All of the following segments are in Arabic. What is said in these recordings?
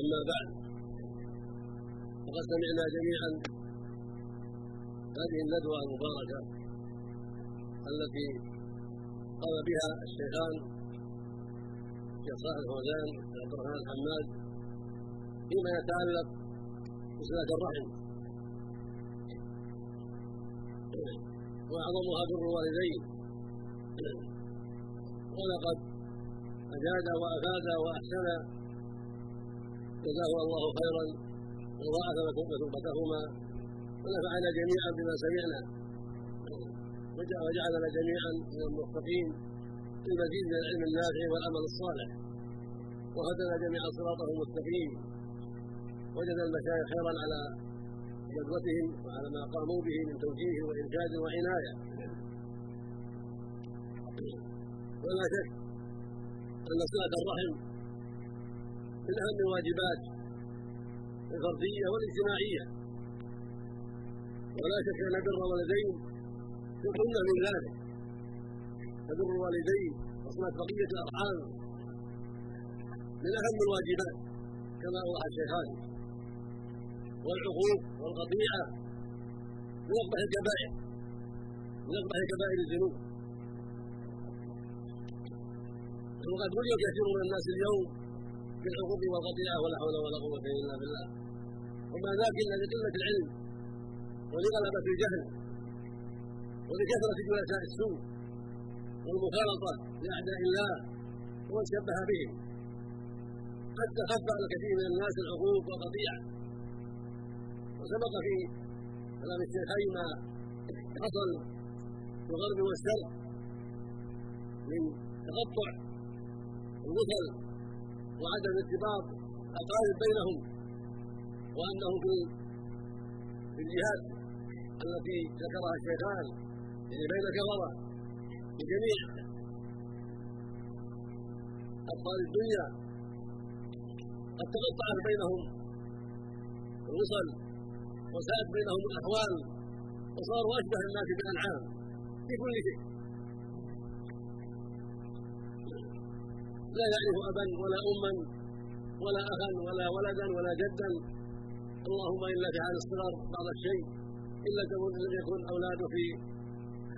أما بعد فقد سمعنا جميعا هذه الندوة المباركة التي قام بها الشيخان الشيخ صالح الفوزان عبد الرحمن الحماد فيما يتعلق بصلة الرحم. وأعظمها بر الوالدين. ولقد أجاد وأفاد وأحسن جزاه الله خيرا. وضاعف مثوبتهما ونفعنا جميعا بما سمعنا وجعلنا جميعا من الموفقين للمزيد من العلم النافع والعمل الصالح. وهدنا جميعا صراطه المستقيم. وجد المشايخ خيرا على جذوتهم وعلى ما قاموا به من توجيه وإرشاد وعناية. ولا شك أن صلة الرحم. من أهم الواجبات الفردية والاجتماعية. ولا شك أن بر الولدين يكون من ذلك. فبر الوالدين وصلة بقية الأرحام من أهم الواجبات كما أوحى الشيخان. والعقوق والقطيعة من أقبح الكبائر من أقبح كبائر الذنوب. وقد بلي كثير من الناس اليوم بالعقوق والقطيعة ولا حول ولا قوة إلا بالله. وما ذاك إلا لقلة العلم. ولغلبة الجهل. ولكثرة جلساء السوء. والمخالطة لأعداء الله ومن شبه بهم حتى خف على كثير من الناس العقوق والقطيعة وسبق في كلام الشيخين ما حصل في الغرب والشرق من تقطع الوصل وعدم ارتباط القائد بينهم وأنه في الجهات التي ذكرها الشيخان يعني بين كفره في جميع أبطال الدنيا قد تقطعت بينهم الوصل وساءت بينهم الأحوال وصاروا أشبه الناس بالأنعام في كل شيء. لا يعرف أبا ولا أما ولا أخا ولا ولدا ولا جدا. اللهم إلا في حال الصغر بعض الشيء إلا لم يكن أولاده في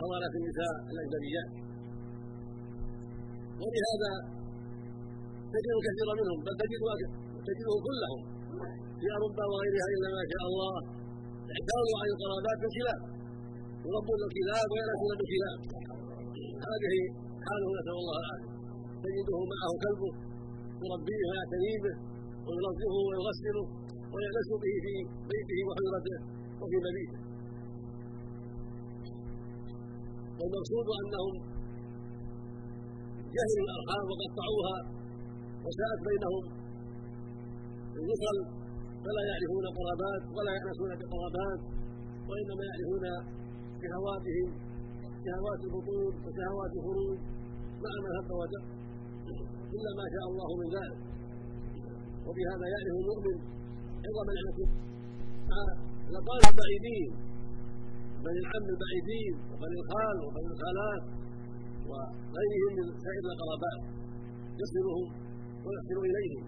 حضانة النساء الأجنبيات ولهذا تجد كثيرا منهم بل تجده تجدهم كلهم. في أوروبا وغيرها إلا ما شاء الله. اعتاضوا عن القرابات بالكلاب يربون الكلاب ويأنسون بالكلاب هذه حاله نسأل الله العافية. تجده معه كلبه يربيه ويعتني به وينظفه ويغسله ويأنس به في بيته وحجرته وفي مبيته. والمقصود أنهم جهلوا الأرحام وقطعوها وساءت بينهم. الوصل فلا يعرفون قرابات ولا يأنسون بقرابات وإنما يعرفون شهواتهم شهوات البطون وشهوات الخروج مع ما هب ودق إلا ما شاء الله من ذلك. وبهذا يعرف المؤمن عظم نعمة الأقارب البعيدين بني العم البعيدين وبني الخال وبني الخالات وغيرهم من سائر القرابات. يصلهم ويحسن إليهم.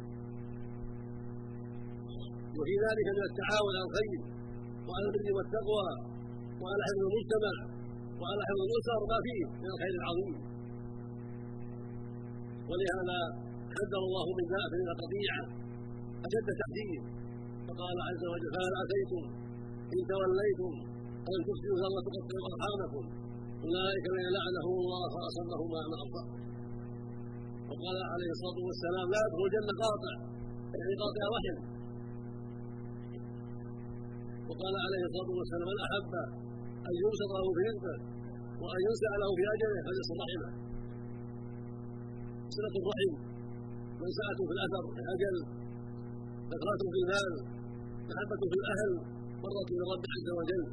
وفي ذلك من التعاون على الخير وعلى البر والتقوى وعلى حفظ المجتمع وعلى حفظ الأسر ما فيه من الخير العظيم. ولهذا حذر الله من ذلك من القطيعه أشد تحذير فقال عز وجل فهل عسيتم إن توليتم أن تفسدوا وتقطعوا أرحامكم؟ أولئك الذين لعنهم الله فاصمهم عن ابصار وقال عليه الصلاة والسلام لا يدخل الجنة قاطع يعني قاطع رحم. وقال عليه الصلاة والسلام من أحب أن يبسط له في رزقه وأن ينسى له في أجله فليصل رحمه صلة الرحم منسأة في الأثر في الأجل نكرة في المال محبة في الأهل مرة من رب عز وجل.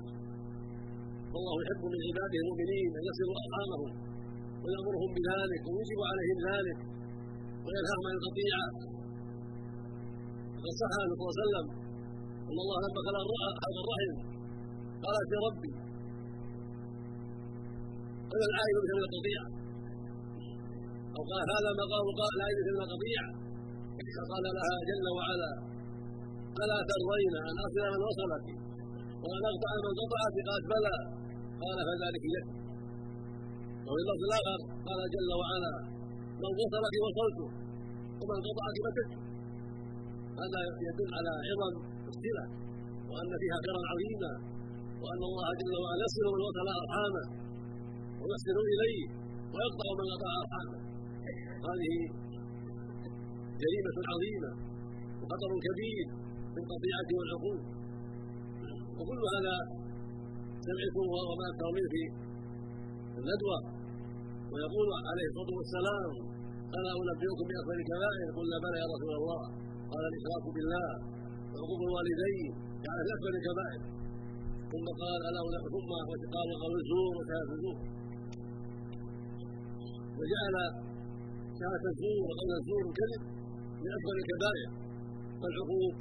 والله يحب من عباده المؤمنين أن يصلوا أرحامهم ويأمرهم بذلك ويوجب عليهم ذلك وينهاهم عن القطيعه وقد صح صلى الله عليه وسلم أن الله لما خلق الرحم. قالت يا ربي أنا العائد مثل القطيعه أو قال هذا مقام لا مثل القطيعه فقال لها جل وعلا ألا ترضين أن أصل من وصلك؟ وأن أقطع من قطعك قالت بلى. قال فذلك لك وفي اللفظ الآخر قال جل وعلا من وصلك وصلته ومن قطعك بتت هذا يدل على عظم الصلة وأن فيها خيرا عظيما وأن الله جل وعلا يصل من وصل أرحامه ويحسن إليه ويقطع من قطع أرحامه. هذه جريمة عظيمة وخطر كبير في القطيعه والعقول. وكل هذا سمعتم وما منه في الندوة. ويقول عليه الصلاة والسلام ألا أنبئكم بأكبر الكبائر قلنا بلى يا رسول الله. قال الإشراك بالله وعقوق الوالدين. يعني أكبر الكبائر. ثم قال ألا ثم قال قول الزور وشهاده الزور وجعل شهاده الزور وقول الزور الكذب من أكبر الكبائر. والعقوق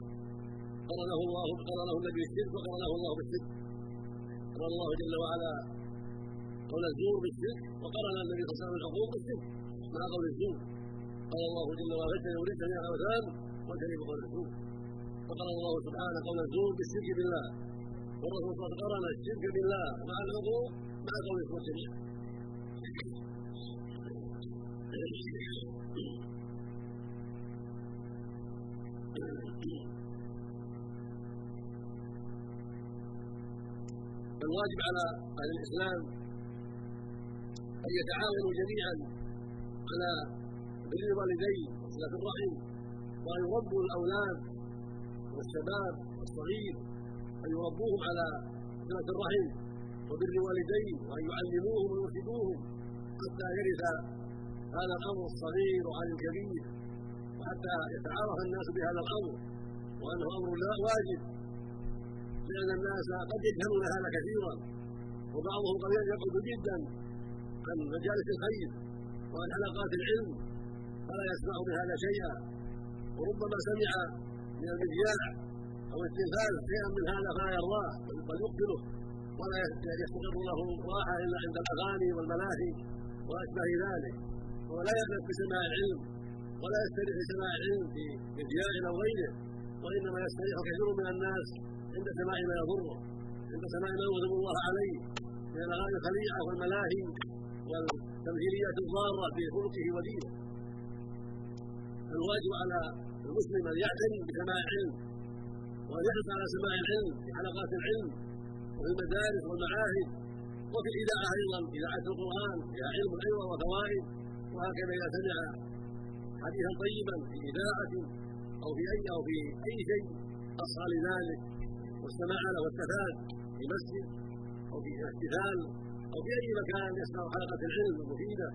قرنه الله قرنه النبي بالشرك وقرنه الله بالشرك. قرن الله جل وعلا قول الزور بالشرك وقرن النبي صلى الله عليه وسلم العقوق بالشرك مع قول الزور. قال الله جل وعلا فاجتنبوا وليس من الاوثان واجتنبوا قول الزور فقال الله سبحانه قول الزور بالشرك بالله. والرسول صلى الله عليه وسلم قرن الشرك بالله. مع العقوق مع قول الزور جميعا فالواجب على أهل الإسلام أن يتعاونوا جميعا على بر الوالدين وصله الرحم وأن يربوا الأولاد والشباب الصغير أن يربوهم على صله الرحم وبر الوالدين وأن يعلموهم ويرشدوهم حتى يرث هذا الأمر الصغير عن الكبير وحتى يتعارف الناس بهذا الأمر وأنه أمر لا واجب لأن الناس قد يجهلون هذا كثيرا وبعضهم قد يقعد جدا عن مجالس الخير وعن حلقات العلم فلا يسمع بهذا شيئا. وربما سمع من المذياع أو التلفاز شيئا من هذا فلا يرضاه بل يقبله ولا يستقر له راحه إلا عند الأغاني والملاهي وأشباه ذلك. ولا يأنف بسماع العلم ولا يستريح بسماع العلم في مذياع أو غيره وإنما يستريح كثير من الناس عند سماع ما يضره عند سماع ما يغضب الله عليه من الأغاني الخليعة والملاهي والتمثيليات الضارة في خلقه ودينه. الواجب على المسلم أن يعتني بسماع العلم وأن يحرص على سماع العلم في حلقات العلم وفي المدارس والمعاهد وفي الإذاعة أيضا إذاعة القرآن فيها علم أيضا وفوائد وهكذا إذا سمع حديثا طيبا في إذاعة أو في اي أو في أي شيء اصغى لذلك واستمع له واستفاد في مسجد أو في احتفال أو في أي مكان يسمع حلقة العلم المفيدة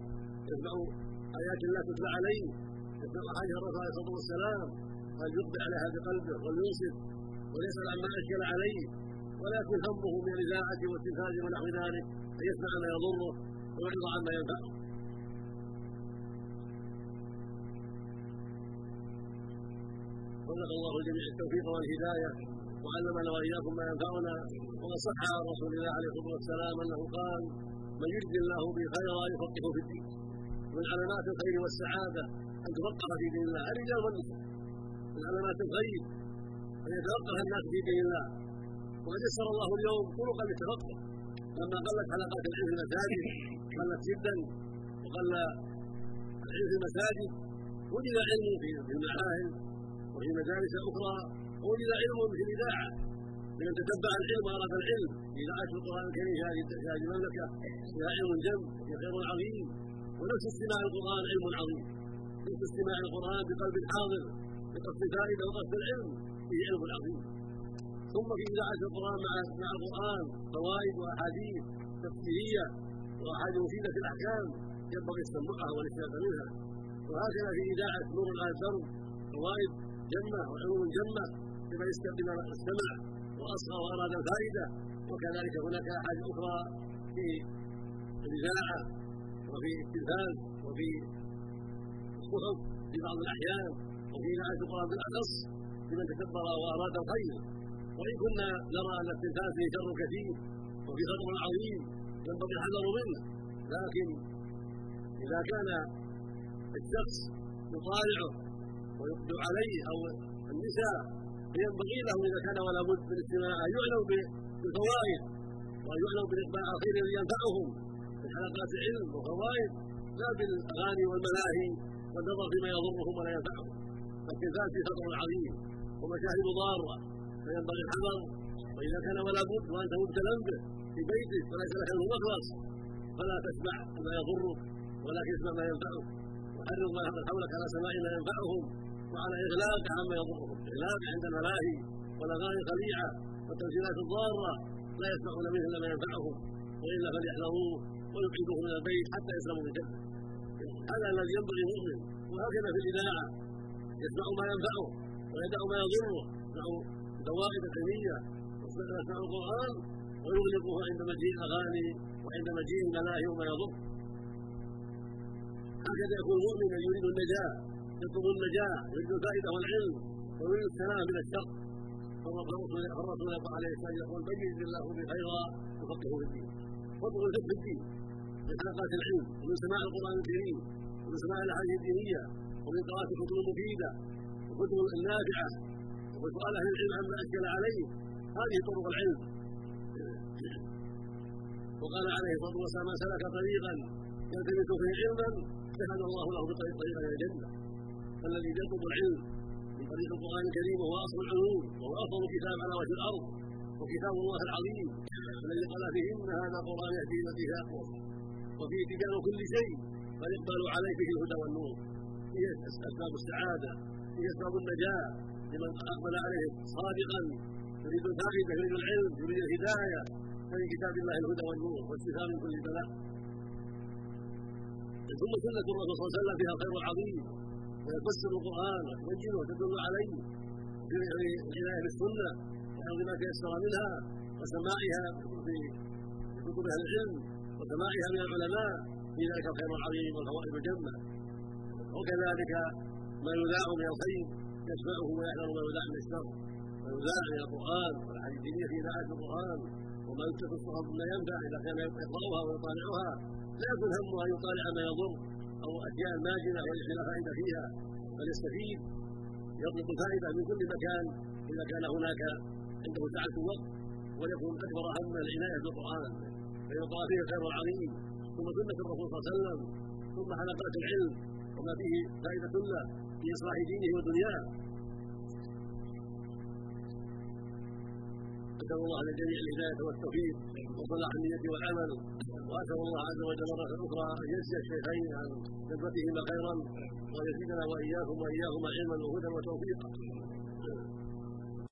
يسمع آيات الله تتلى عليه يسمع حديث الرسول عليه الصلاة والسلام فليقبل عليها بقلبه ولينصت وليسال عما أشكل عليه ولا يكن همه من الإذاعة والتلفاز ونحو ذلك ان يسمع ما يضره ويعرض عما ينفعه. وفق الله جميع التوفيق والهداية وعلمنا وإياكم ما ينفعنا وقد صح عن رسول الله عليه الصلاة والسلام أنه قال من يرد الله به خيرا يفقهه في الدين من علامات الخير والسعادة أن تفقه في دين الله. الرجال والنساء من علامات الخير أن يتفقه الناس في دين الله. وقد يسر الله اليوم طرقا للتفقه لما قلت حلقات العلم في المساجد قلت جدا وقل العلم في المساجد وجد علم في المعاهد وفي مجالس أخرى وجد علم في الاذاعه لمن تتبع العلم واراد العلم. اذاعه القرآن الكريم في هذه المملكة فيها علم جم خير عظيم. ونفس استماع القرآن علم عظيم. نفس استماع القرآن بقلب حاضر بقصد الفائده وقصد العلم. فيه علم عظيم. ثم في اذاعه القرآن مع مع القرآن فوائد وأحاديث تفسيريه وأحاديث مفيدة في الأحكام ينبغي السمعها والاستفاده منها. وهكذا في إذاعة نور الان فوائد جمة وعلوم جمة لمن استمع وأصغى وأراد الفائدة وكذلك هناك أحاديث أخرى في الإذاعة وفي التلفاز وفي الصحف في بعض الأحيان وفي إذاعة القرآن بالأخص لمن تكبر وأراد الخير. وإن كنا نرى أن التلفاز فيه شر كثير وفي خطر عظيم ينبغي الحذر منه. لكن إذا كان الشخص يطالعه ويقبل عليه أو النساء فينبغي له إذا كان ولا بد من الاستماع أن يعلم بالفوائد وأن يعلم بالإقبال على الخير الذي ينفعهم من حلقات العلم وفوائد لا بالأغاني والملاهي والنظر فيما يضرهم ولا ينفعهم. فالتلفاز في خطر عظيم ومشاهد ضارة فينبغي الحذر وإذا كان ولا بد وأنت مبتلى به في بيتك وليس لك المخلص فلا تسمع ما يضرك ولكن اسمع ما ينفعك وحرض ما حولك على سماع ما ينفعهم. وعلى إغلاق عما يضرهم إغلاق عند الملاهي والاغاني الخليعه والتمثيلات الضارة. لا يسمعون منه إلا ما ينفعهم وإلا فليحذروه ويبعدوه من البيت حتى يسلموا من جنه هذا الذي ينبغي المؤمن. وهكذا في الاذاعه يسمع ما ينفعه ويدع ما يضره. يسمع دوائر العلميه ويسمع القرآن ويغلقه عند مجيء الأغاني وعند مجيء الملاهي وما يضر هكذا يكون المؤمن يريد النجاة. يطلب النجاة يريد الفائده والعلم ويريد السلام من الشر. فالرسول عليه الصلاه والسلام يقول يريد الله به خيرا يفقهه في الدين. فاطلب الفقه في الدين. من حلقات العلم ومن سماع القرآن الكريم ومن سماع الأحاديث الدينية ومن قراءة الكتب المفيده والكتب النافعة ومن سؤال أهل العلم عما أشكل عليه. هذه طرق العلم. وقال عليه الصلاة والسلام من سلك طريقا يلتمس فيه علما سهل الله له بطريقا إلى الجنة. فالذي يطلب العلم من طريق القرآن الكريم وهو أصل العلوم وهو افضل كتاب على وجه الأرض وكتاب الله العظيم الذي قال فيه ان هذا القرآن يهدي التي هي اقوم وفيه تبيان كل شيء فالاقبال عليه فيه الهدى والنور. هي أسباب السعادة هي أسباب النجاة لمن أقبل عليه صادقا. يريد الفائده يريد العلم يريد الهداية. فمن كتاب الله الهدى والنور والشفاء من كل بلاء ثم سنة الرسول صلى الله عليه وسلم فيها الخير العظيم ويفسر القرآن وتبينه وتدل عليه في العناية بالسنة وحفظ ما تيسر منها وسماعها في كتب أهل العلم وسماعها من العلماء في ذلك الخير العظيم والفوائد الجمة. وكذلك ما يذاع من الخير يسمعه ويحذر ما يذاع من الشر. ما يذاع من القرآن والأحاديث الدينية في إذاعة القرآن. وما يكتب الصحف مما ينفع اذا كان يقراها ويطالعها. لا يكون همه أن يطالع ما يضر. أو أشياء ماجنة وليس لا فائدة فيها بل يستفيد يطلب الفائده من كل مكان إذا كان هناك عنده سعة وقت وليكن اكبر هم العناية بالقرآن. فيقرا فيه الخير العظيم ثم سنة الرسول صلى الله عليه وسلم ثم حلقات العلم وما فيه فائدة له في إصلاح دينه ودنياه. نسال الله للجميع الهداية والتوفيق وصلاح النيه والعمل. وأسأل الله عز وجل مرة أخرى أن يجزي الشيخين عن خدمتهما خيرا ويزيدنا وإياكم وإياهما علما وهدى وتوفيقا.